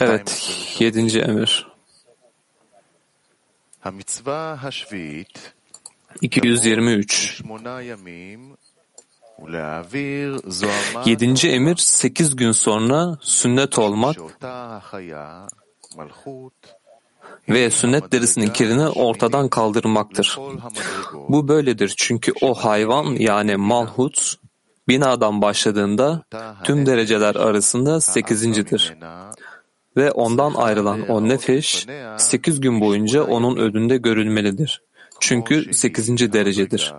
Evet, yedinci emir. 223 Yedinci emir sekiz gün sonra sünnet olmak ve sünnet derisinin kirini ortadan kaldırmaktır. Bu böyledir çünkü o hayvan yani malhut binadan başladığında tüm dereceler arasında sekizincidir. Ve ondan ayrılan o nefeş sekiz gün boyunca onun önünde görülmelidir. Çünkü sekizinci derecedir.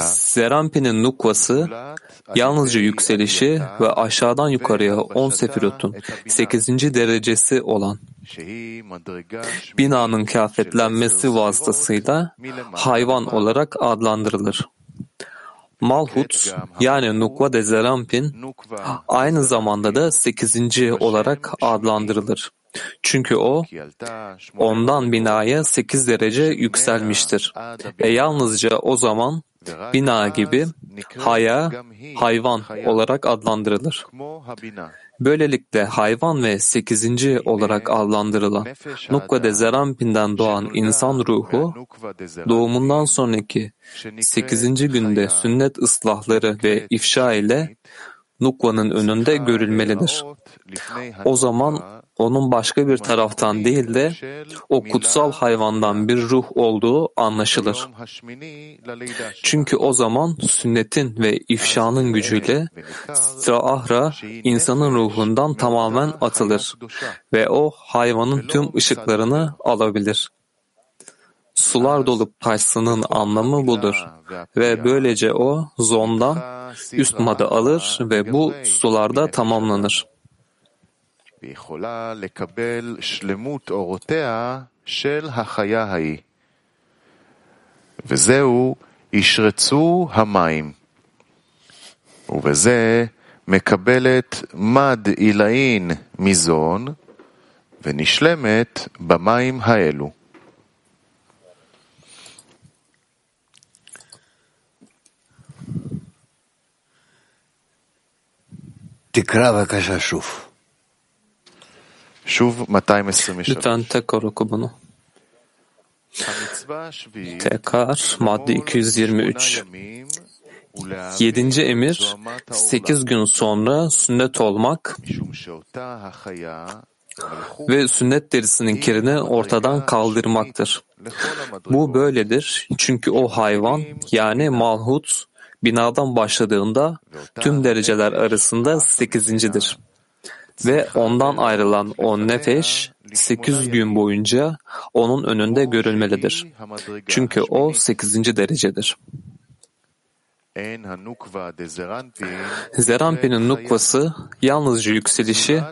Zerampi'nin nukvası yalnızca yükselişi ve aşağıdan yukarıya 10 sefirotun 8. derecesi olan binanın kafetlenmesi vasıtasıyla hayvan olarak adlandırılır. Malhut yani Nukva de Zerampin aynı zamanda da 8. olarak adlandırılır. Çünkü o ondan binaya sekiz derece yükselmiştir. Ve yalnızca o zaman bina gibi haya, hayvan olarak adlandırılır. Böylelikle hayvan ve sekizinci olarak adlandırılan Nukva de Zerampin'den doğan insan ruhu, doğumundan sonraki sekizinci günde sünnet ıslahları ve ifşa ile Nukva'nın önünde görülmelidir. O zaman onun başka bir taraftan değil de o kutsal hayvandan bir ruh olduğu anlaşılır. Çünkü o zaman sünnetin ve ifşanın gücüyle Strahra insanın ruhundan tamamen atılır ve o hayvanın tüm ışıklarını alabilir. Sular dolup taşsının anlamı budur ve böylece o zondan üst madı alır ve bu sularda tamamlanır.'' ויכולה לקבל שלמות אורותיה של החיה ההיא. וזהו ישרצו המים. ובזה מקבלת מד עילאין מזון, ונשלמת במים האלו. תקרא בבקשה שוב. Lütfen tekrar oku bunu. Tekrar madde 223. Yedinci emir, sekiz gün sonra sünnet olmak ve sünnet derisinin kirini ortadan kaldırmaktır. Bu böyledir çünkü o hayvan yani malhut binadan başladığında tüm dereceler arasında sekizincidir. Ve ondan ayrılan o nefeş 800 gün boyunca onun önünde görülmelidir. Çünkü o 8. derecedir. Zerampi'nin nukvası yalnızca yükselişi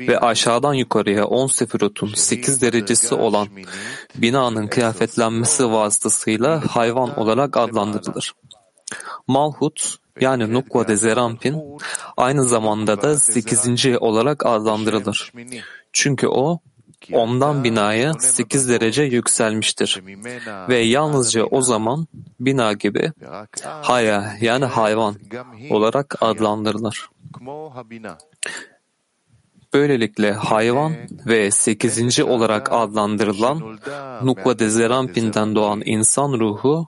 ve aşağıdan yukarıya 10 sefirotun 8 derecesi olan binanın kıyafetlenmesi vasıtasıyla hayvan olarak adlandırılır. Malhut, yani Nukva de Zerampin aynı zamanda da 8. olarak adlandırılır. Çünkü o ondan binaya 8 derece yükselmiştir. Ve yalnızca o zaman bina gibi haya yani hayvan olarak adlandırılır. Böylelikle hayvan ve sekizinci olarak adlandırılan Nukva Dezerampin'den doğan insan ruhu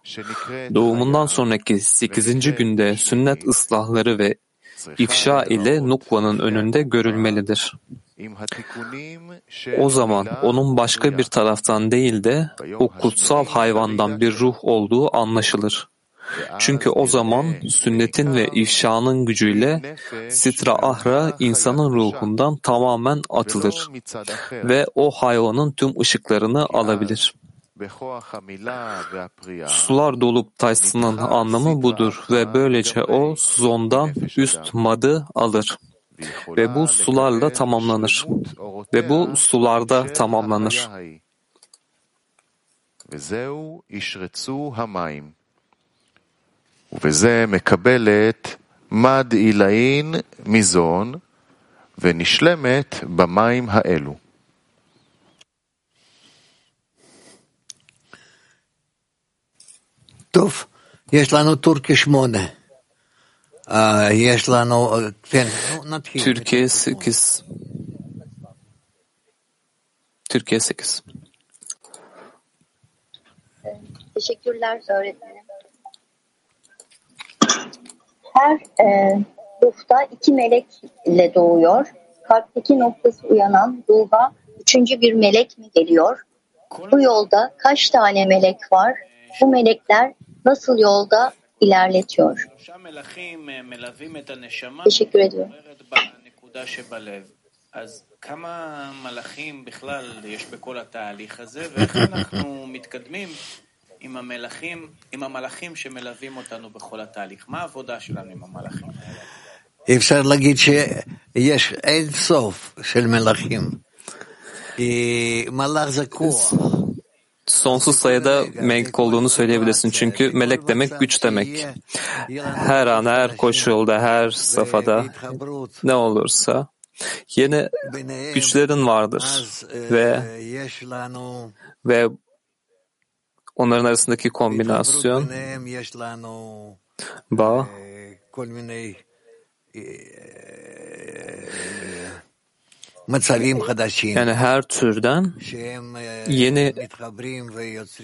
doğumundan sonraki sekizinci günde sünnet ıslahları ve ifşa ile Nukva'nın önünde görülmelidir. O zaman onun başka bir taraftan değil de o kutsal hayvandan bir ruh olduğu anlaşılır. Çünkü o zaman sünnetin ve ifşanın gücüyle Sitra Ahra insanın ruhundan tamamen atılır ולא מצד אחר. ve o hayvanın tüm ışıklarını alabilir. בכוח המילה והפריאה Sular dolup taşsının anlamı budur ve böylece o zondan üst madı alır ויכולה ve bu sularla לקבל tamamlanır שלמות אורותיה ve bu sularda של tamamlanır. החיה ההיא. וזהו ישרצו המים. ובזה מקבלת מד עילאין מזון, ונשלמת במים האלו. טוב, יש לנו טורקי שמונה. אה, יש לנו, כן, נו, נתחיל. Türkiye 8. Türkiye 8. Teşekkürler öğretmenim. Her e, ruhta iki melek ile doğuyor. Kalpteki noktası uyanan ruha üçüncü bir melek mi geliyor? Bu yolda kaç tane melek var? Bu melekler nasıl yolda ilerletiyor? שלושה מלכים אה, מלווים את הנשמה Teşekkür ediyorum. אומרת בנקודה שבלב. אז כמה מלאכים בכלל יש בכל התהליך הזה, ואיך אנחנו מתקדמים עם המלאכים, עם המלאכים שמלווים אותנו בכל התהליך? מה העבודה שלנו עם המלאכים? אפשר להגיד שיש אין סוף של מלכים. כי מלאך זה כוח. Sonsuz sayıda melek olduğunu söyleyebilirsin. Çünkü melek demek güç demek. Her an, her koşulda, her safhada ne olursa yeni güçlerin vardır ve יש לנו, ve onların arasındaki kombinasyon bağ yani her türden yeni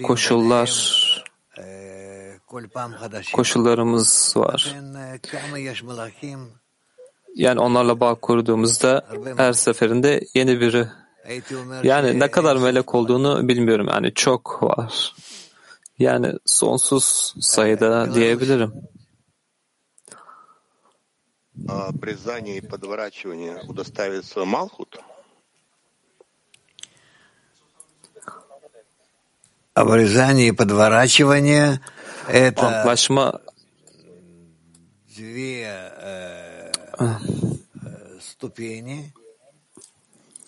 koşullar koşullarımız var. Yani onlarla bağ kurduğumuzda her seferinde yeni biri. Yani ne kadar melek olduğunu bilmiyorum. Yani çok var. Yani sonsuz sayıda diyebilirim. а, обрезание и подворачивание удоставится Малхут? Обрезание и подворачивание – это Antlaşma две э, э, ступени,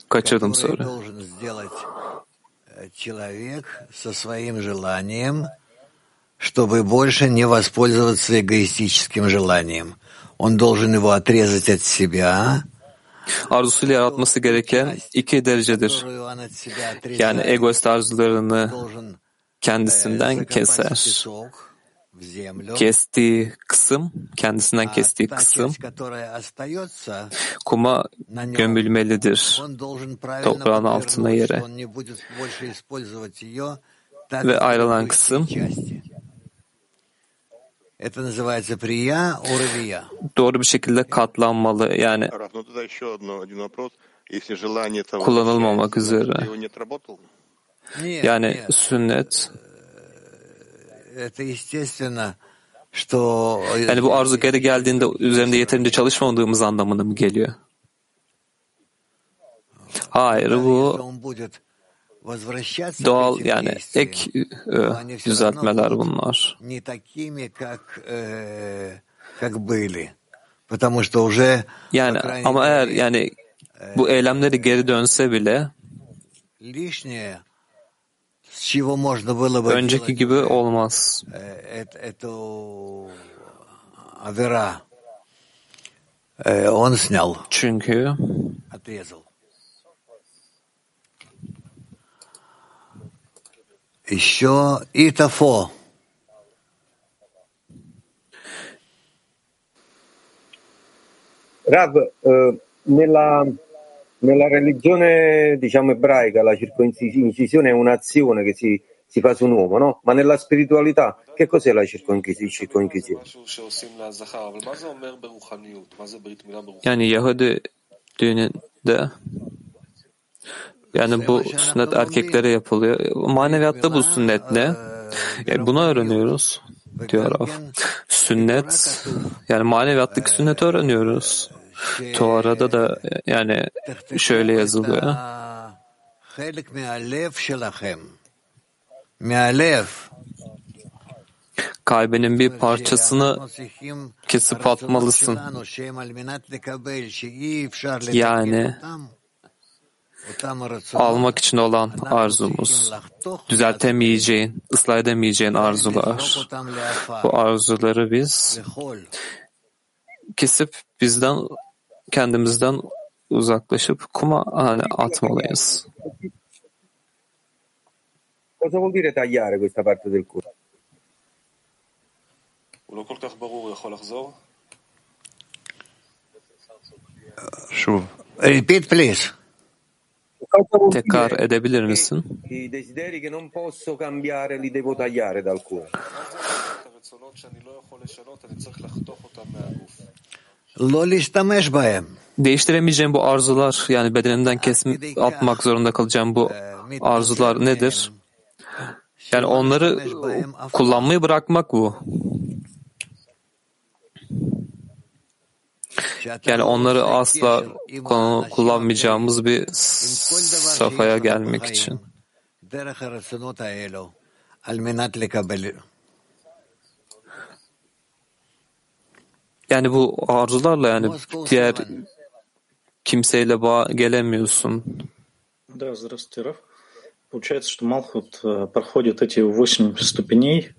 которые должен сделать человек со своим желанием, чтобы больше не воспользоваться эгоистическим желанием. Он должен его отрезать от себя, Arzusuyla yaratması gereken iki derecedir. Yani egoist arzularını kendisinden keser. kestiği kısım, kendisinden kestiği kısım kuma gömülmelidir toprağın altına yere. Ve ayrılan kısım doğru bir şekilde katlanmalı. Yani kullanılmamak üzere. Yani sünnet. Yani bu arzu geri geldiğinde üzerinde yeterince çalışmadığımız anlamına mı geliyor? Hayır bu doğal yani ek düzeltmeler bunlar. Yani ama eğer yani bu eylemleri geri dönse bile önceki gibi olmaz. Çünkü еще и тафо. Рав, nella Nella religione, diciamo, ebraica la circoncisione è un'azione che si, si fa su un uomo, no? Ma nella spiritualità che cos'è la circoncisione? Yani Yahudi düğününde yani bu sünnet erkeklere yapılıyor. Maneviyatta bu sünnet ne? Yani bunu öğreniyoruz diyor Raf. Sünnet yani maneviyattaki sünneti öğreniyoruz. Tora'da da yani şöyle yazılıyor. Kalbinin bir parçasını kesip atmalısın. Yani almak için olan arzumuz, düzeltemeyeceğin, ıslah edemeyeceğin arzular. Bu arzuları biz kesip bizden kendimizden uzaklaşıp kuma hani atmalıyız. Cosa vuol dire tagliare questa parte del corpo? הוא לא כל כך ברור, הוא יכול לחזור? שוב. Repeat, please. Tekrar edebilir misin? I desideri che non posso cambiare li devo tagliare dal cuore. Değiştiremeyeceğim bu arzular yani bedenimden kesim atmak zorunda kalacağım bu arzular nedir? Yani onları kullanmayı bırakmak bu. Yani onları asla kullanmayacağımız bir safhaya gelmek için. Yani bu arzularla yani diğer kimseyle bağ gelemiyorsun. Да, здравствуйте, Раф. Получается, что Малхут э, проходит эти восемь ступеней,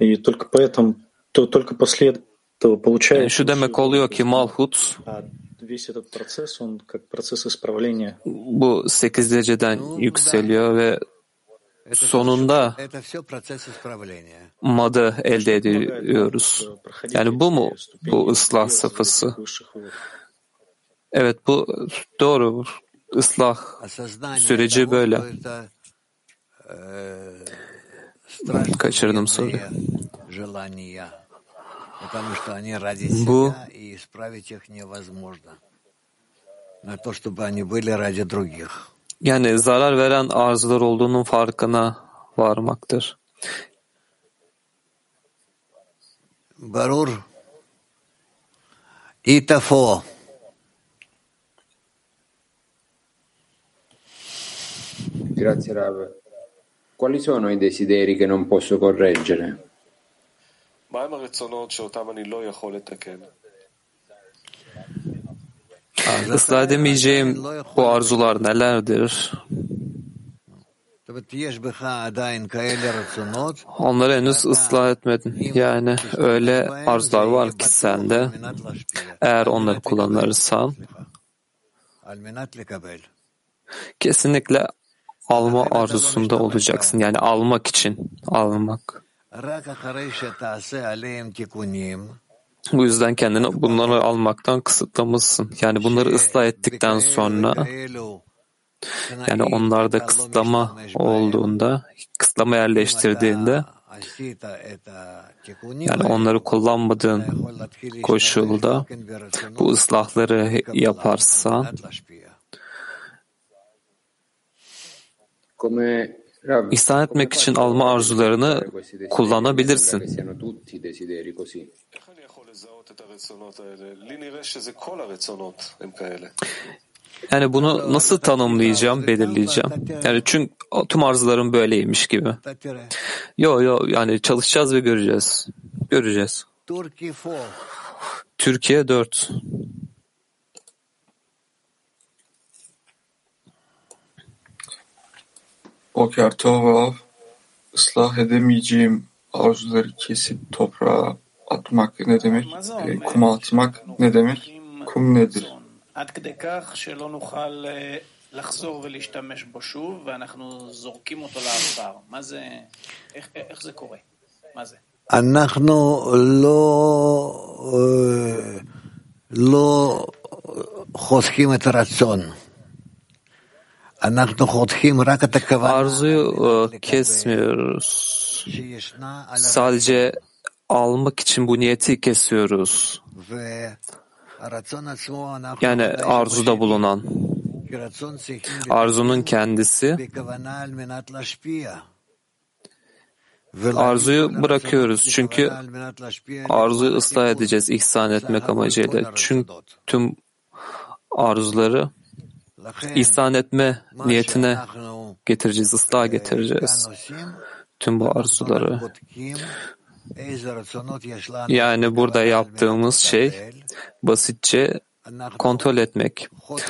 и только поэтому, то, только после этого Yani получается... şu demek oluyor ki Malhut А весь этот процесс, он как процесс исправления. bu sekiz dereceden yükseliyor ve sonunda Это все процесс исправления. madı elde ediyoruz. Э, проходить Yani bu mu эти ступени bu ıslah без safhası? этих высших вод. Evet bu doğru. Islah Осознание süreci того, böyle. что это, э, страшно Kaçırdım soruyu. вредные желания, потому что они ради Bu себя, и исправить их невозможно. На то, чтобы они были ради других. yani zarar veren arzular olduğunun farkına varmaktır. Barur itafo Grazie Rav. Quali sono i desideri che non posso correggere? ıslah edemeyeceğim o arzular nelerdir? Onları henüz ıslah etmedin. Yani öyle arzular var ki sende. Eğer onları kullanırsan kesinlikle alma arzusunda olacaksın. Yani almak için almak. Bu yüzden kendini bunları almaktan kısıtlamışsın. Yani bunları ıslah ettikten sonra yani onlarda kısıtlama olduğunda, kısıtlama yerleştirdiğinde yani onları kullanmadığın koşulda bu ıslahları yaparsan İhsan etmek için alma arzularını kullanabilirsin. Yani bunu nasıl tanımlayacağım, belirleyeceğim. Yani çünkü tüm arzularım böyleymiş gibi. Yo yo yani çalışacağız ve göreceğiz. Göreceğiz. Türkiye 4. Boker Tova ıslah edemeyeceğim arzuları kesip toprağa atmak ne demek? E, kuma atmak ne demek? Kum nedir? רצון, עד כדי כך שלא נוכל לחזור ולהשתמש בו שוב, ואנחנו זורקים אותו לעפר. מה זה, איך, איך זה קורה? מה זה? אנחנו לא, לא חותכים את הרצון. אנחנו חותכים רק את הכוונה Arzuyu kesmiyoruz. Sadece almak için bu niyeti kesiyoruz. Yani arzuda bulunan. Arzunun kendisi Arzuyu bırakıyoruz çünkü arzuyu ıslah edeceğiz ihsan etmek amacıyla. Çünkü tüm arzuları ihsan etme niyetine getireceğiz, ıslah getireceğiz. Tüm bu arzuları. Yani burada yaptığımız şey basitçe kontrol etmek.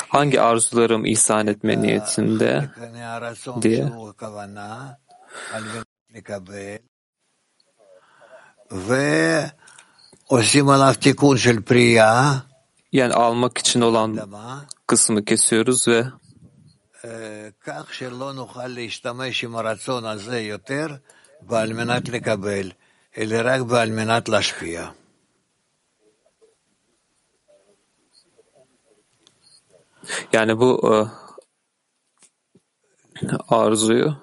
Hangi arzularım ihsan etme niyetinde diye. ועושים עליו תיקון של פריאה, Yani almak için olan kısmı kesiyoruz ve אה, כך שלא נוכל להשתמש עם הרצון הזה יותר, ועל מנת לקבל, אלא רק ועל מנת להשפיע. Yani bu uh, arzuyu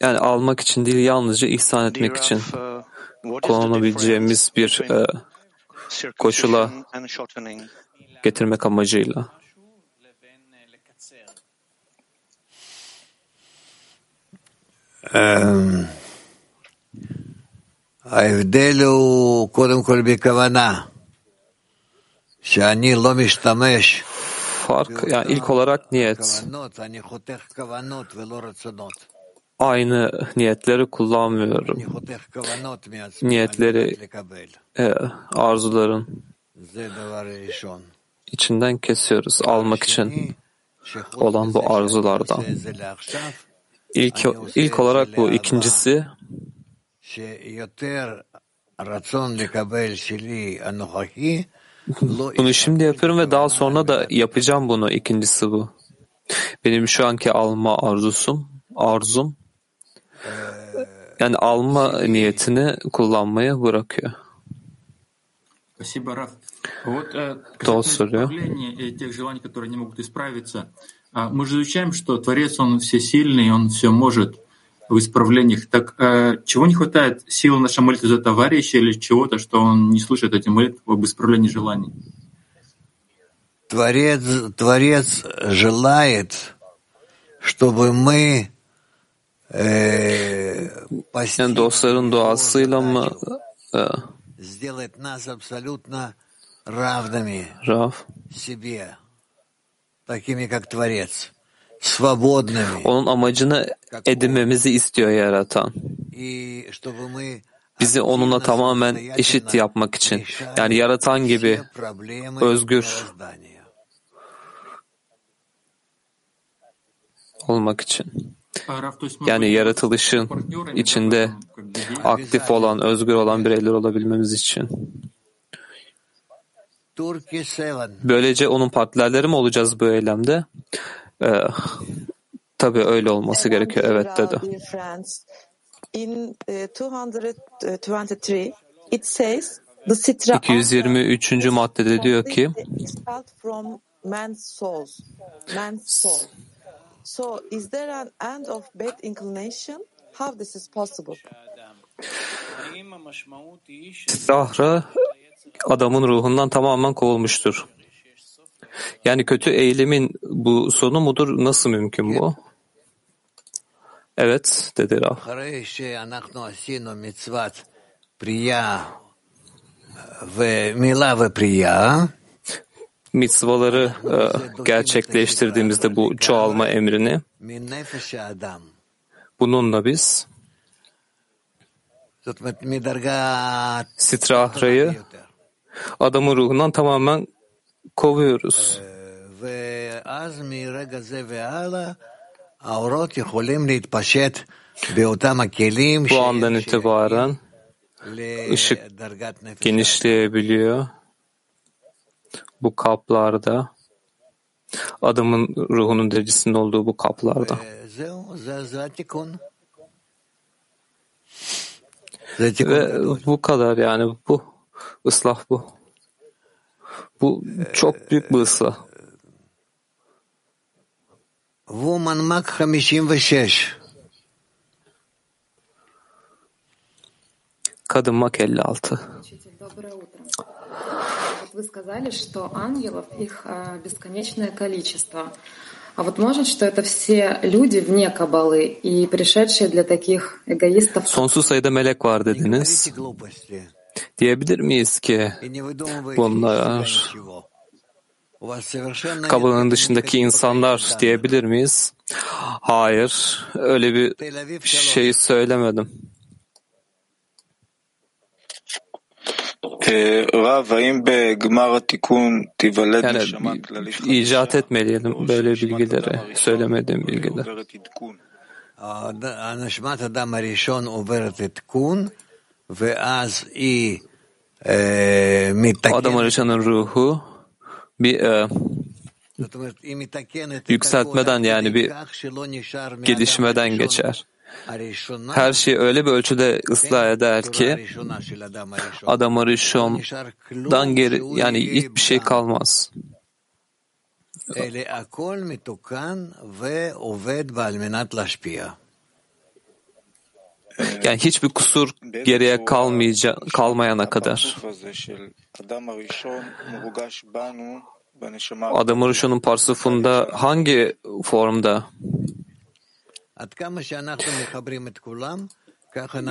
yani almak için değil yalnızca ihsan etmek için kullanabileceğimiz bir uh, koşula getirmek amacıyla. ההבדל הוא קודם כל בכוונה, שאני לא משתמש Fark yani ilk olarak niyet. בכוונות, אני חותך כוונות ולא רצונות. Aynı niyetleri kullanmıyorum. אני חותך כוונות מעצמי על Niyetleri מנת לקבל. e, arzuların זה דבר ראשון. içinden kesiyoruz almak için שחוץ olan מזה bu שאני arzulardan. İlk, ilk olarak bu. ikincisi bunu şimdi yapıyorum ve daha sonra da yapacağım bunu. İkincisi bu. Benim şu anki alma arzusum, arzum yani alma niyetini kullanmaya bırakıyor. Şey Спасибо, Вот э, и тех желаний, которые не могут исправиться, а, мы же изучаем, что Творец, Он всесильный, Он все может в исправлениях. Так э, чего не хватает? Силы нашей молитвы за товарища или чего-то, что Он не слышит эти молитвы об исправлении желаний? Творец, Творец желает, чтобы мы э, постигли mı e, сделать нас абсолютно Rav onun amacını edinmemizi istiyor yaratan. Bizi onunla tamamen eşit yapmak için. Yani yaratan gibi özgür olmak için. Yani yaratılışın içinde aktif olan, özgür olan bireyler olabilmemiz için. Böylece onun partnerleri mi olacağız bu eylemde? Ee, tabii öyle olması gerekiyor. Evet dedi. İn uh, 223 it says the sitra 223. maddede diyor ki. So is there an end of bad inclination? How this is possible? Rahra adamın ruhundan tamamen kovulmuştur. Yani kötü eğilimin bu sonu mudur? Nasıl mümkün bu? Evet, dedi Rav. Mitzvaları gerçekleştirdiğimizde bu çoğalma emrini bununla biz Sitrahra'yı adamın ruhundan tamamen kovuyoruz. Bu andan itibaren ışık genişleyebiliyor. Bu kaplarda adamın ruhunun derecesinde olduğu bu kaplarda. Ve bu kadar yani bu ıslah bu. Bu çok büyük bir ıslah. Woman Mac 56. Kadın mak 56. Доброе утро. Вот вы сказали, что ангелов их а, бесконечное количество. А вот может, что это все люди вне Кабалы и пришедшие для таких эгоистов, Sonsuz sayıda melek var dediniz. Diyebilir miyiz ki bunlar kabulünün dışındaki insanlar diyebilir miyiz? Hayır, öyle bir şey söylemedim. Yani icat etmeyelim böyle bilgileri, söylemediğim bilgiler. Ve O adamın yaşanan ruhu bir e, yükseltmeden yani bir gelişmeden geçer. Her şeyi öyle bir ölçüde ıslah eder ki adamı rişondan geri yani hiçbir şey kalmaz. Yani hiçbir kusur geriye kalmayacak, kalmayana kadar. Adam Rishon'un parsufunda hangi formda?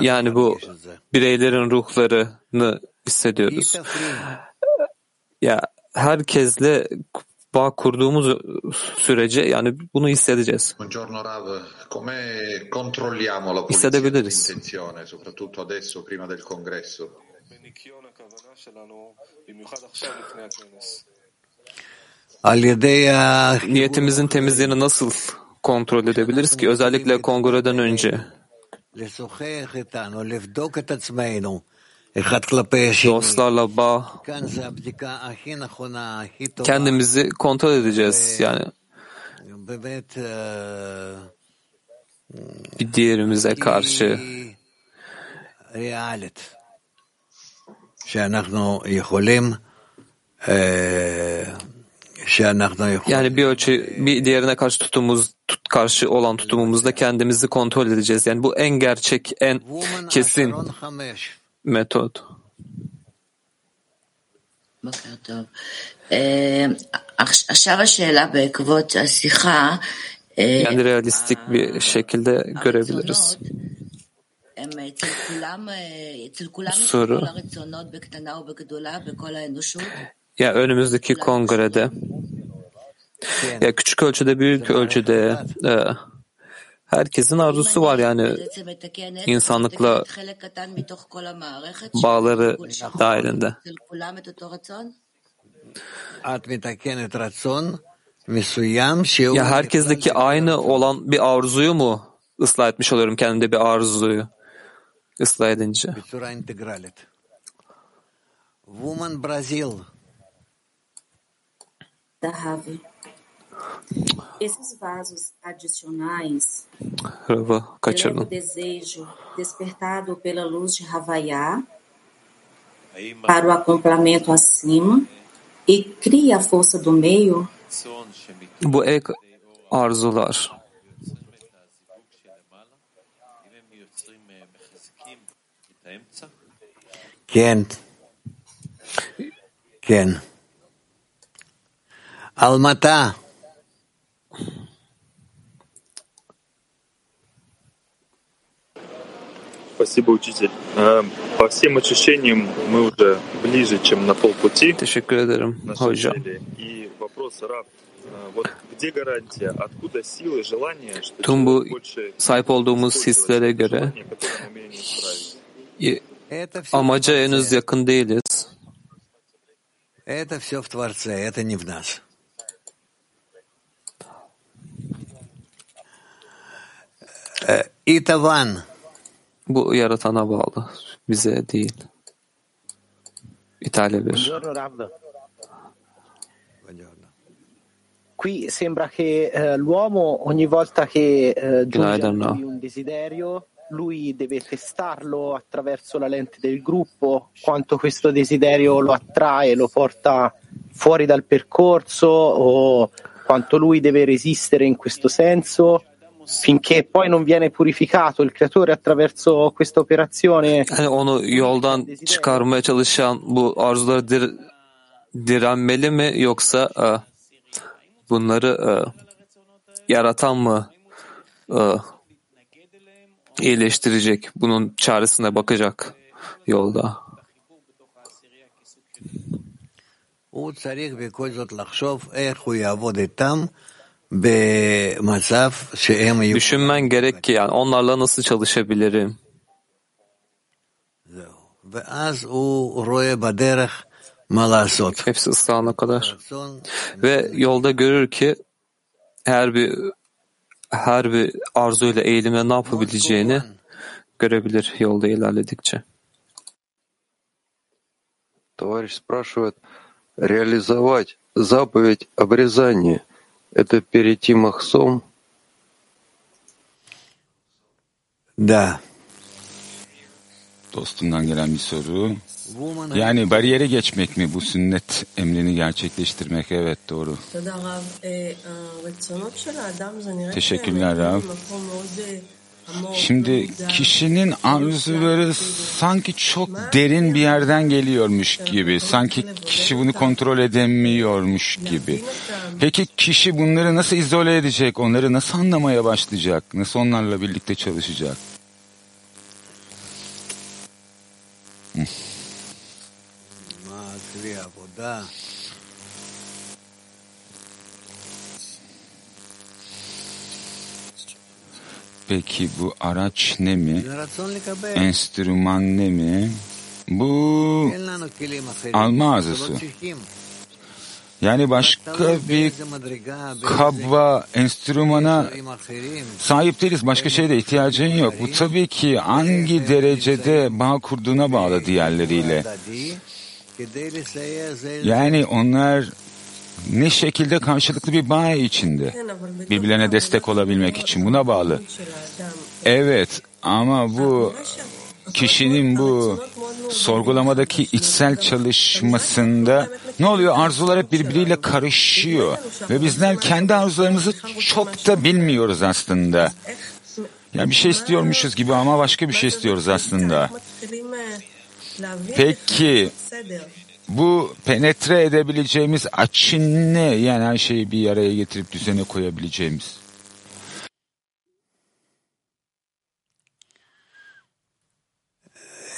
Yani bu bireylerin ruhlarını hissediyoruz. Ya herkesle bağ kurduğumuz sürece yani bunu hissedeceğiz. Buongiorno Rav, come controlliamo la pulizia Hissedebiliriz. dell'intenzione, soprattutto adesso prima del congresso? Niyetimizin temizliğini nasıl kontrol edebiliriz ki özellikle kongreden önce? Dostlarla bağ, kendimizi kontrol edeceğiz yani. bir diğerimize karşı. Yani bir ölçü bir diğerine karşı tutumumuz tut, karşı olan tutumumuzda kendimizi kontrol edeceğiz. Yani bu en gerçek, en kesin metot. בוקר טוב. עכשיו השאלה בעקבות השיחה, Yani realistik bir şekilde görebiliriz. הם אצל כולם, אצל כולם soru. כל הרצונות בקטנה ובגדולה בכל האנושות? Ya önümüzdeki kongrede ya küçük ölçüde büyük ölçüde e, herkesin arzusu var yani insanlıkla bağları dahilinde. Ya herkesteki aynı olan bir arzuyu mu ıslah etmiş oluyorum kendimde bir arzuyu ıslah edince? Woman Brazil. Daha Esses vasos adicionais, Rava eleva o kaçırdım. desejo despertado pela luz de Havaiá para o acoplamento acima e cria a força do meio Bu ek arzular כן. כן. אלמתה. Спасибо, учитель. Э, По всем ощущениям мы уже ближе, чем на полпути Teşekkür ederim цели. И вопрос, Раф, вот где гарантия, откуда силы, желание, что Tüm bu человек больше sahip olduğumuz hislere göre желание, которое мы намерены исправить? amaca henüz yakın değiliz. Это все в Творце, это не в нас. Э, Итаван. Bu yaratana bağlı. Bize değil. İtalya bir. Buongiorno Rav. Qui sembra che eh, l'uomo ogni volta che eh, giunge a un desiderio, lui deve testarlo attraverso la lente del gruppo, quanto questo desiderio lo attrae, lo porta fuori dal percorso o quanto lui deve resistere in questo senso finché poi non viene purificato il creatore attraverso questa operazione. Yani onu yoldan çıkarmaya çalışan bu arzulara dir- direnmeli mi yoksa e, bunları e, yaratan mı e, iyileştirecek? Bunun çaresine bakacak yolda. Düşünmen gerek ki yani onlarla nasıl çalışabilirim? Hepsi ıslahına kadar. Ve yolda görür ki her bir her bir arzuyla eğilimle ne yapabileceğini görebilir yolda ilerledikçe. Товарищ спрашивает, реализовать заповедь обрезания – это перейти Махсом? Да. Dostumdan gelen bir soru. Yani bariyere geçmek mi bu sünnet emrini gerçekleştirmek? Evet doğru. Teşekkürler Rav. Şimdi kişinin arzuları sanki çok derin bir yerden geliyormuş gibi. Sanki kişi bunu kontrol edemiyormuş gibi. Peki kişi bunları nasıl izole edecek? Onları nasıl anlamaya başlayacak? Nasıl onlarla birlikte çalışacak? Peki bu araç ne mi? Enstrüman ne mi? Bu alma ağzısı. Yani başka bir kaba, enstrümana sahip değiliz. Başka şeye de ihtiyacın yok. Bu tabii ki hangi derecede bağ kurduğuna bağlı diğerleriyle. Yani onlar ne şekilde karşılıklı bir bağ içinde birbirlerine destek olabilmek için buna bağlı. Evet ama bu kişinin bu sorgulamadaki içsel çalışmasında ne oluyor? Arzular hep birbiriyle karışıyor ve bizler kendi arzularımızı çok da bilmiyoruz aslında. Yani bir şey istiyormuşuz gibi ama başka bir şey istiyoruz aslında. Peki bu penetre edebileceğimiz açı ne? Yani her şeyi bir araya getirip düzene koyabileceğimiz.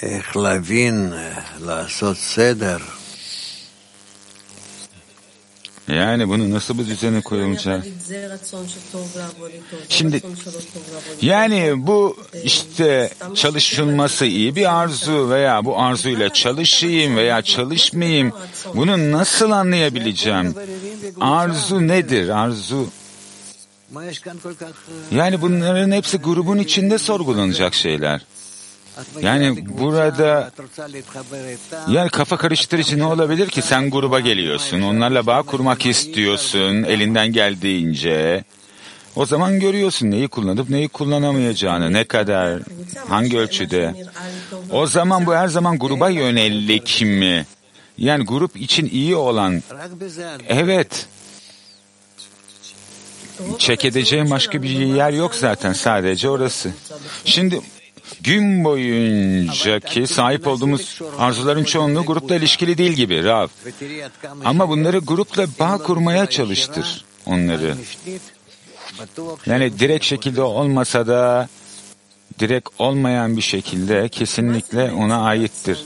איך להבין, לעשות סדר. Yani bunu nasıl bu düzene koyulmuş? Şimdi yani bu işte çalışılması iyi bir arzu veya bu arzuyla çalışayım veya çalışmayayım bunu nasıl anlayabileceğim? Arzu nedir? Arzu yani bunların hepsi grubun içinde sorgulanacak şeyler. Yani burada yani kafa karıştır için ne olabilir ki? Sen gruba geliyorsun, onlarla bağ kurmak istiyorsun elinden geldiğince. O zaman görüyorsun neyi kullanıp neyi kullanamayacağını, ne kadar, hangi ölçüde. O zaman bu her zaman gruba yönelik mi? Yani grup için iyi olan, evet, çek edeceğim başka bir yer yok zaten sadece orası. Şimdi Gün boyunca ki sahip olduğumuz arzuların çoğunluğu grupla ilişkili değil gibi Rav. Ama bunları grupla bağ kurmaya çalıştır onları. Yani direkt şekilde olmasa da direkt olmayan bir şekilde kesinlikle ona aittir.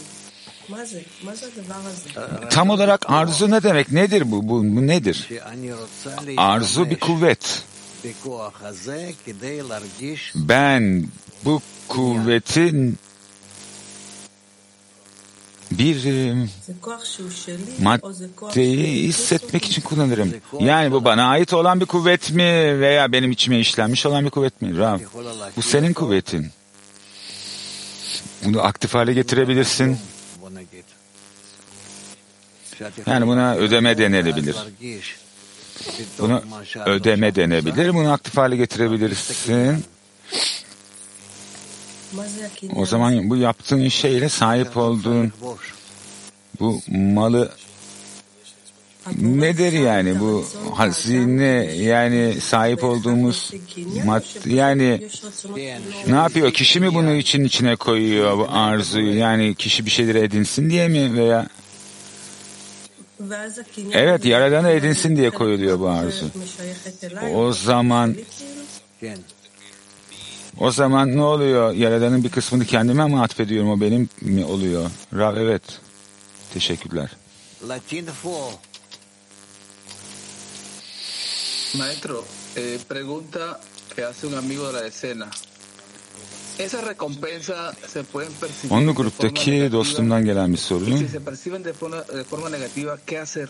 Tam olarak arzu ne demek? Nedir bu? Bu, bu nedir? Arzu bir kuvvet. Ben bu kuvveti bir e, maddeyi hissetmek için kullanırım. Yani bu bana ait olan bir kuvvet mi veya benim içime işlenmiş olan bir kuvvet mi? Rab, bu senin kuvvetin. Bunu aktif hale getirebilirsin. Yani buna ödeme denebilir. Buna ödeme denebilir. Bunu aktif hale getirebilirsin. O zaman bu yaptığın şeyle sahip olduğun bu malı nedir yani bu hazine yani sahip olduğumuz mad yani ne yapıyor? Kişi mi bunu için içine koyuyor bu arzuyu? Yani kişi bir şeyler edinsin diye mi veya Evet yaradanı edinsin diye koyuluyor bu arzu. O zaman o zaman ne oluyor yaradanın bir kısmını kendime mi atfediyorum o benim mi oluyor Rav evet teşekkürler Latin 4. Maestro, eh, pregunta que hace un amigo de la escena. Esa recompensa se pueden percibir forma gruptaki dostumdan gelen bir soru. si se perciben de forma, de forma negativa, ¿qué hacer?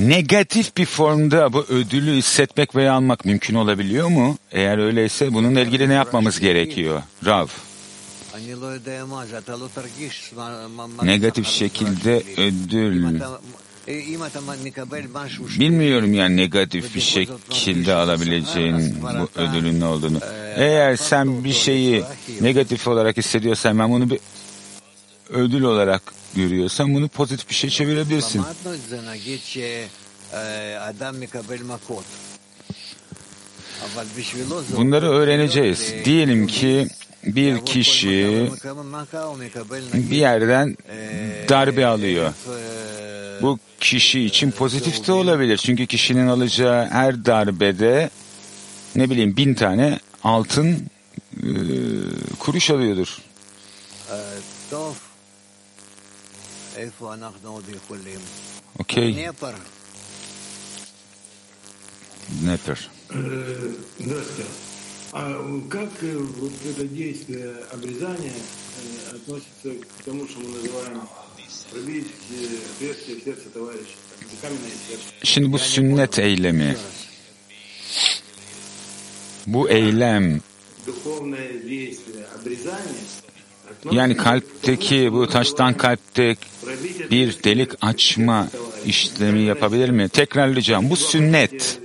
negatif bir formda bu ödülü hissetmek veya almak mümkün olabiliyor mu? Eğer öyleyse bununla ilgili ne yapmamız gerekiyor? Rav. Negatif şekilde ödül. Bilmiyorum yani negatif bir şekilde alabileceğin bu ödülün ne olduğunu. Eğer sen bir şeyi negatif olarak hissediyorsan ben bunu bir ödül olarak görüyorsan bunu pozitif bir şey çevirebilirsin. Bunları öğreneceğiz. Diyelim ki bir kişi bir yerden darbe alıyor. Bu kişi için pozitif de olabilir. Çünkü kişinin alacağı her darbede ne bileyim bin tane altın e, kuruş alıyordur. Neper. Э, Здравствуйте. А как э, вот это действие обрезания э, относится к тому, что мы называем пробить отверстие в сердце товарища? Это каменное сердце. Şimdi bu sünnet eylemi. Bu eylem Духовное действие обрезания Yani kalpteki bu taştan kalpte bir delik açma işlemi yapabilir mi? Tekrarlayacağım. Bu sünnet.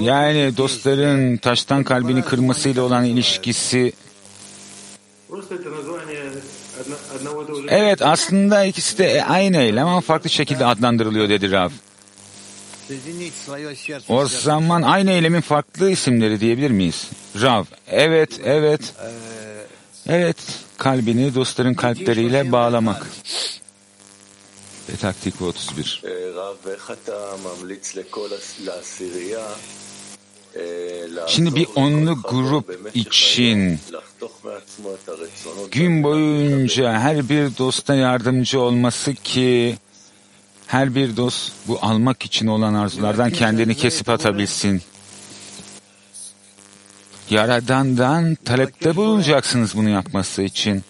Yani dostların taştan kalbini kırmasıyla olan ilişkisi Evet aslında ikisi de aynı eylem ama farklı şekilde adlandırılıyor dedi Rav. O zaman aynı eylemin farklı isimleri diyebilir miyiz? Rav, evet, evet, evet, kalbini dostların kalpleriyle bağlamak. Ve taktik 31. Şimdi bir onlu grup için gün boyunca her bir dosta yardımcı olması ki her bir dost bu almak için olan arzulardan kendini kesip atabilsin. Yaradan'dan talepte bulunacaksınız bunu yapması için.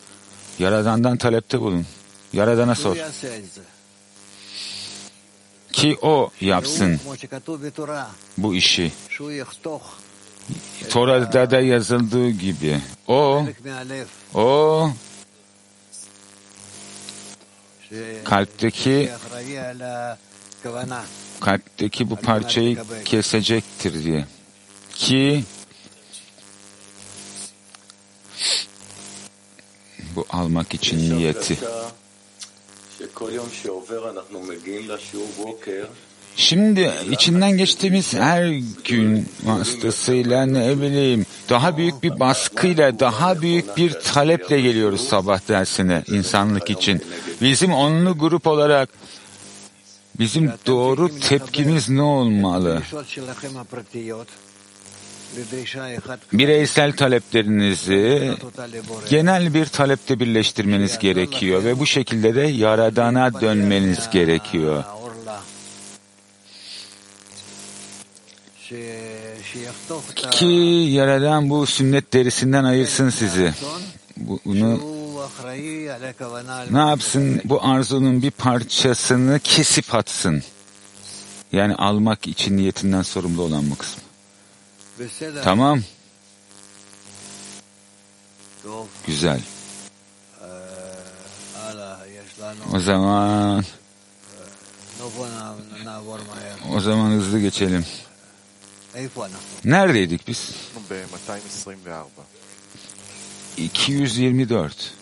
Yaradan'dan talepte bulun. Yaradan'a sor. Ki o yapsın bu işi. Tora'da da yazıldığı gibi. O, o kalpteki kalpteki bu parçayı kesecektir diye. Ki bu almak için niyeti. Şimdi içinden geçtiğimiz her gün vasıtasıyla ne bileyim daha büyük bir baskıyla, daha büyük bir taleple geliyoruz sabah dersine insanlık için. Bizim onlu grup olarak bizim doğru tepkimiz ne olmalı? bireysel taleplerinizi genel bir talepte birleştirmeniz gerekiyor ve bu şekilde de Yaradan'a dönmeniz gerekiyor. Şey, ki Yaradan bu sünnet derisinden ayırsın sizi. Bunu ne yapsın? Bu arzunun bir parçasını kesip atsın. Yani almak için niyetinden sorumlu olan bu kısmı. Tamam. Güzel. O zaman o zaman hızlı geçelim. Neredeydik biz? 224.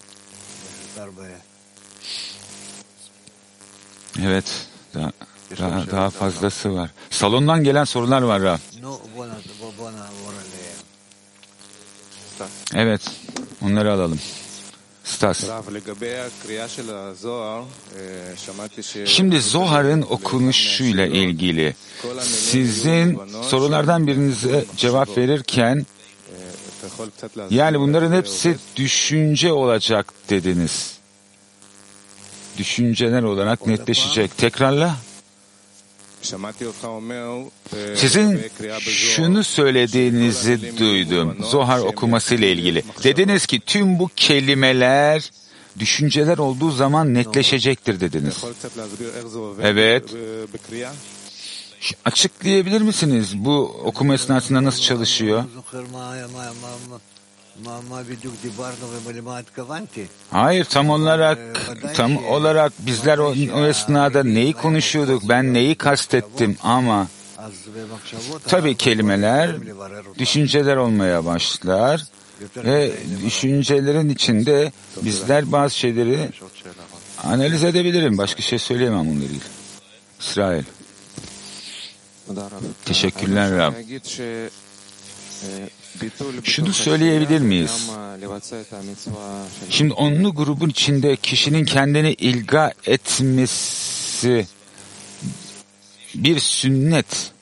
Evet. Daha, daha, daha fazlası var. Salondan gelen sorular var Rab. Evet. Onları alalım. Stas. Şimdi Zohar'ın okunuşuyla ilgili sizin sorulardan birinize cevap verirken yani bunların hepsi düşünce olacak dediniz. Düşünceler olarak netleşecek. Tekrarla. Sizin şunu söylediğinizi duydum. Zohar okuması ile ilgili. Dediniz ki tüm bu kelimeler düşünceler olduğu zaman netleşecektir dediniz. Evet. Açıklayabilir misiniz bu okuma esnasında nasıl çalışıyor? Hayır tam olarak tam olarak bizler o, o esnada neyi konuşuyorduk? Ben neyi kastettim? Ama tabi kelimeler düşünceler olmaya başlar ve düşüncelerin içinde bizler bazı şeyleri analiz edebilirim. Başka şey söyleyemem bununla ilgili. İsrail. Teşekkürler Rab. Şunu söyleyebilir miyiz? Şimdi onlu grubun içinde kişinin kendini ilga etmesi bir sünnet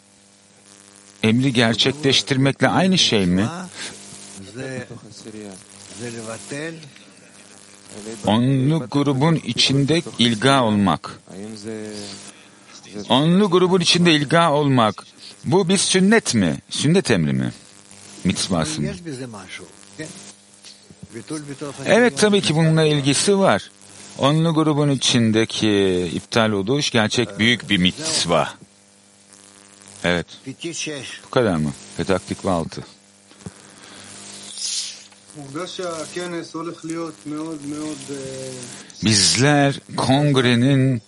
emri gerçekleştirmekle aynı şey mi? Onlu grubun içinde ilga olmak. Onlu grubun içinde ilga olmak. Bu bir sünnet mi? Sünnet emri mi? Mitzvası mı? Evet tabii ki bununla ilgisi var. Onlu grubun içindeki iptal oluş gerçek büyük bir mitzva. Evet. Bu kadar mı? Petaktik ve altı. Bizler kongrenin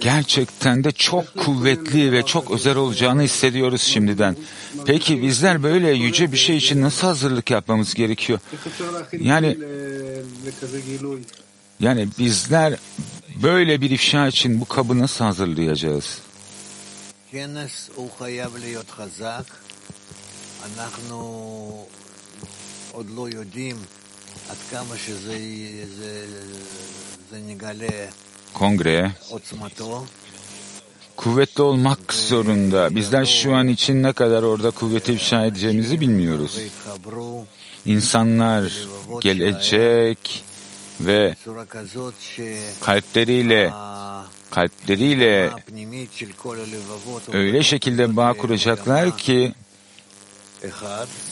gerçekten de çok kuvvetli ve çok özel olacağını hissediyoruz şimdiden. Peki bizler böyle yüce bir şey için nasıl hazırlık yapmamız gerekiyor? Yani yani bizler böyle bir ifşa için bu kabı nasıl hazırlayacağız? עוד לא יודעים עד כמה שזה Kongre kuvvetli olmak zorunda. Bizler şu an için ne kadar orada kuvveti ifşa edeceğimizi bilmiyoruz. İnsanlar gelecek ve kalpleriyle kalpleriyle öyle şekilde bağ kuracaklar ki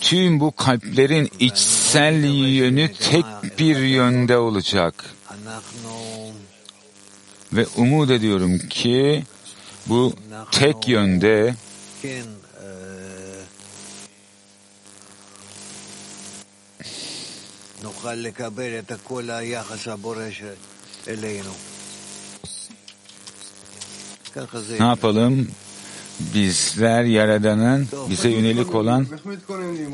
tüm bu kalplerin içsel yönü tek bir yönde olacak. Ve umut ediyorum ki bu tek yönde ne yapalım? Bizler Yaradan'ın bize yönelik olan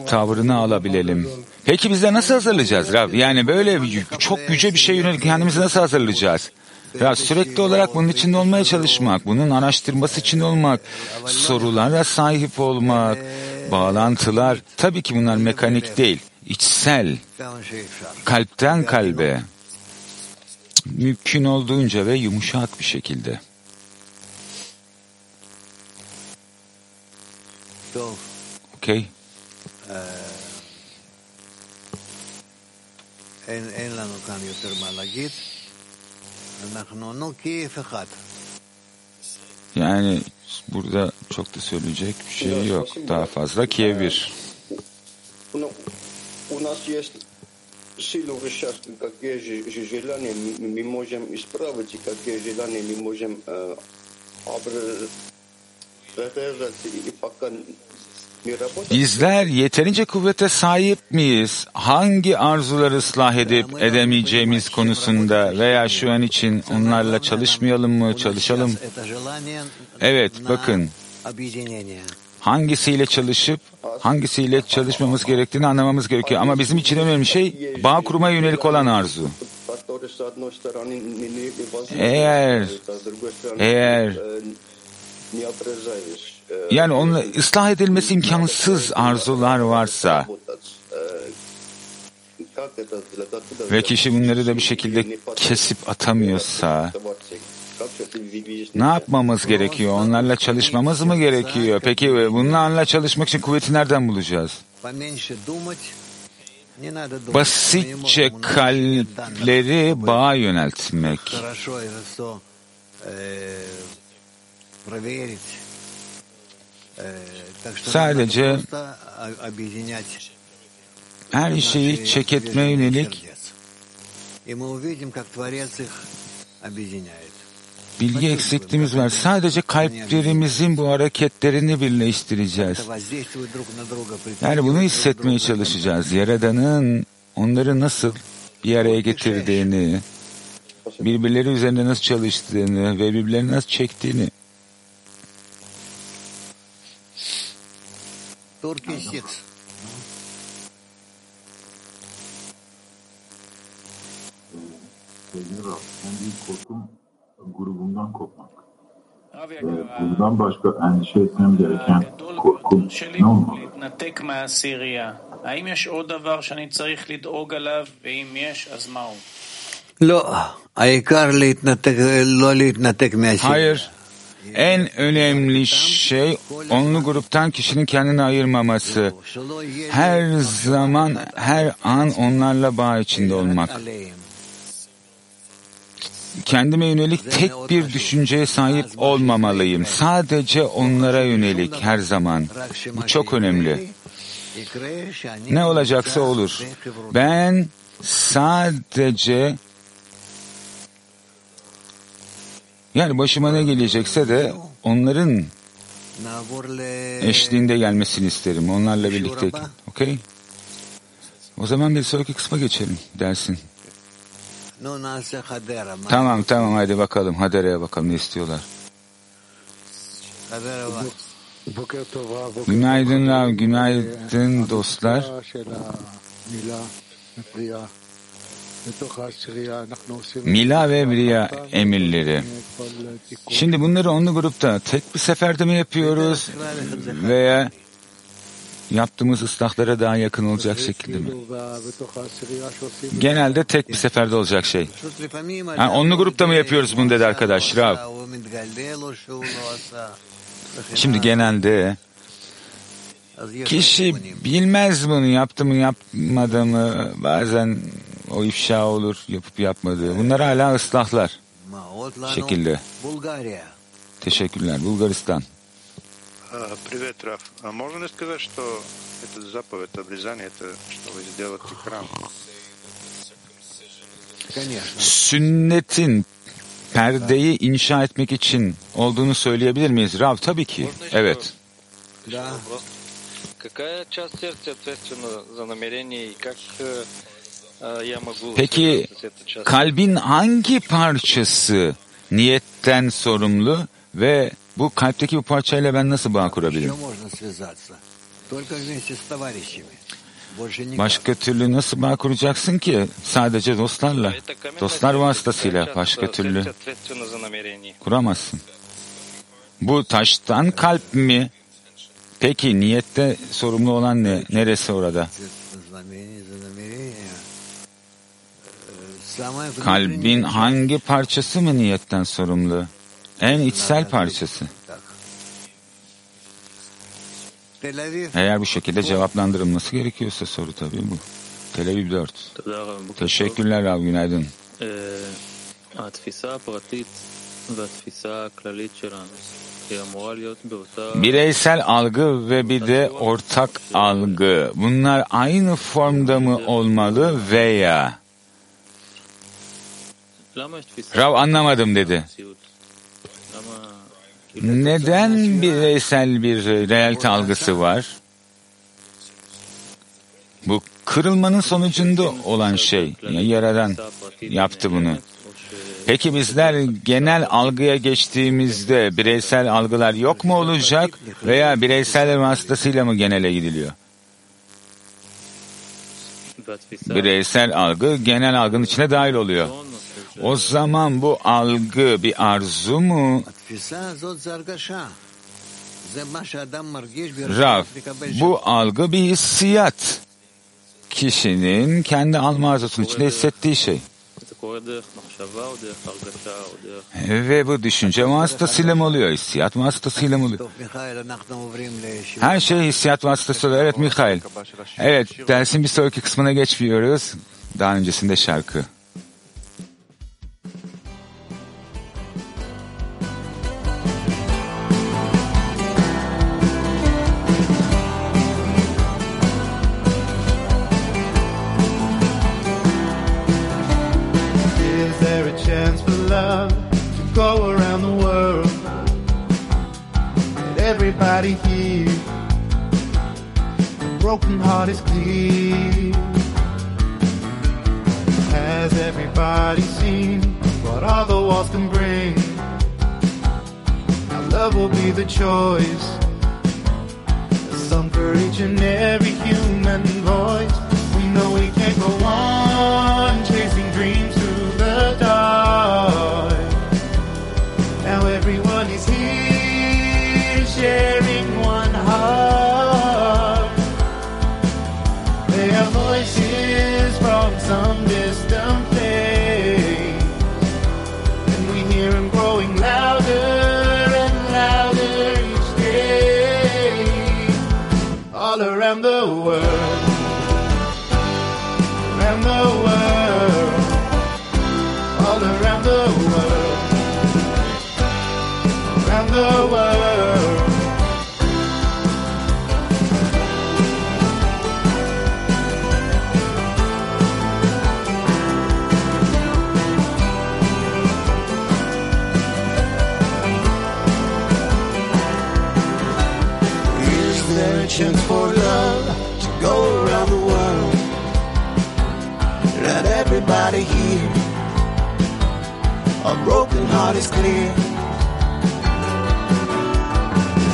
tavrını alabilelim. Peki bizler nasıl hazırlayacağız Rab? Yani böyle çok yüce bir şey yönelik kendimizi nasıl hazırlayacağız? Ya sürekli olarak bunun içinde olmaya çalışmak, bunun araştırması için olmak, sorulara sahip olmak, bağlantılar, tabii ki bunlar mekanik değil, içsel, kalpten kalbe, mümkün olduğunca ve yumuşak bir şekilde. Okay. Yani burada çok da söyleyecek bir şey yok. Daha fazla Kiev 1. У нас есть силу вещества, какие желания мы можем исправить и какие желания мы можем Bizler yeterince kuvvete sahip miyiz? Hangi arzuları ıslah edip edemeyeceğimiz konusunda veya şu an için onlarla çalışmayalım mı, çalışalım? Evet, bakın. Hangisiyle çalışıp hangisiyle çalışmamız gerektiğini anlamamız gerekiyor. Ama bizim için önemli şey bağ kurmaya yönelik olan arzu. Eğer eğer yani onun ıslah edilmesi imkansız arzular varsa ve kişi bunları da bir şekilde kesip atamıyorsa ne yapmamız gerekiyor? Onlarla çalışmamız mı gerekiyor? Peki bunlarla çalışmak için kuvveti nereden bulacağız? Basitçe kalpleri bağa yöneltmek. Sadece her şeyi çek etmeye yönelik bilgi eksikliğimiz var. Sadece kalplerimizin bu hareketlerini birleştireceğiz. Yani bunu hissetmeye çalışacağız. Yaradan'ın onları nasıl bir araya getirdiğini, birbirleri üzerinde nasıl çalıştığını ve birbirlerini nasıl çektiğini. Turkey 6. Sevgili Rab, en büyük korkum grubumdan kopmak. Ve bundan başka endişe etmem gereken korkum ne olmalı? האם יש עוד דבר שאני צריך לדאוג עליו, ואם יש, אז מהו? לא, העיקר להתנתק, לא להתנתק מהשני. En önemli şey onlu gruptan kişinin kendini ayırmaması. Her zaman, her an onlarla bağ içinde olmak. Kendime yönelik tek bir düşünceye sahip olmamalıyım. Sadece onlara yönelik her zaman. Bu çok önemli. Ne olacaksa olur. Ben sadece yani başıma ne gelecekse de onların eşliğinde gelmesini isterim. Onlarla birlikte. Okey? O zaman bir sonraki kısma geçelim dersin. Tamam tamam hadi bakalım. Hadere'ye bakalım ne istiyorlar. Günaydın Rav, günaydın dostlar. Mila ve Briya emirleri. Şimdi bunları onlu grupta tek bir seferde mi yapıyoruz veya yaptığımız ıslahlara daha yakın olacak şekilde mi? Genelde tek bir seferde olacak şey. Ha, onlu grupta mı yapıyoruz bunu dedi arkadaş Rav. Şimdi genelde kişi bilmez bunu yaptı mı yapmadı mı bazen o ifşa olur yapıp yapmadığı. Bunlar hala ıslahlar şekilde. Teşekkürler. Bulgaristan. Привет, Раф. А можно ли сказать, что это заповедь обрезания, это чтобы сделать экран? Sünnetin perdeyi inşa etmek için olduğunu söyleyebilir miyiz? Rav tabii ki. Evet. Какая часть сердца ответственна за намерение и как э, я могу Peki kalbin hangi parçası niyetten sorumlu ve bu kalpteki bu parçayla ben nasıl bağ kurabilirim? Başka türlü nasıl bağ kuracaksın ki? Sadece dostlarla. Dostlar vasıtasıyla başka türlü kuramazsın. Bu taştan kalp mi? Peki niyette sorumlu olan ne? Neresi orada? Kalbin hangi parçası mı niyetten sorumlu? En içsel parçası. Eğer bu şekilde cevaplandırılması gerekiyorsa soru tabii bu. Tel Aviv 4. Teşekkürler abi günaydın. Bireysel algı ve bir de ortak algı. Bunlar aynı formda mı olmalı veya Rav anlamadım dedi. Neden bireysel bir realite algısı var? Bu kırılmanın sonucunda olan şey. Yaradan yaptı bunu. Peki bizler genel algıya geçtiğimizde bireysel algılar yok mu olacak veya bireysel vasıtasıyla mı genele gidiliyor? Bireysel algı genel algının içine dahil oluyor. O zaman bu algı bir arzu mu? Rav, bu algı bir hissiyat. Kişinin kendi alma arzusunun içinde hissettiği şey. Ve bu düşünce vasıtasıyla mı oluyor? Hissiyat vasıtasıyla mı oluyor? Her şey hissiyat vasıtasıyla. Evet Mikhail. Evet dersin bir sonraki kısmına geçmiyoruz. Daha öncesinde şarkı. Everybody here? A broken heart is clear. Has everybody seen what all the walls can bring? Now love will be the choice. A song for each and every human voice. We know we can't go on heart is clear.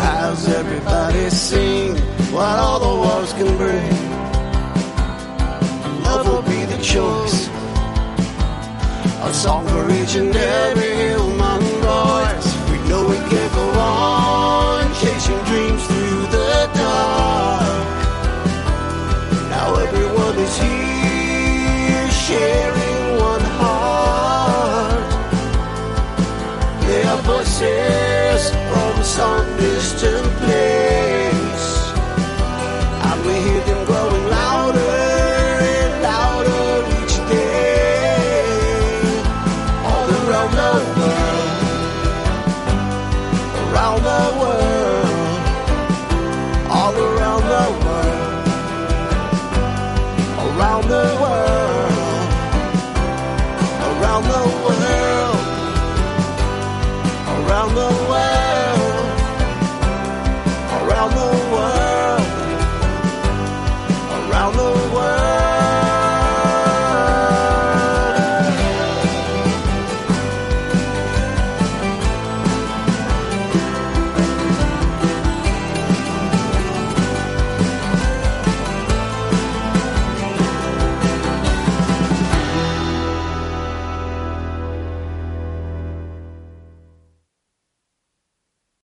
How's everybody sing what all the walls can bring? Love will be the choice. A song for each and every human voice. We know we can't go on chasing dreams voices from some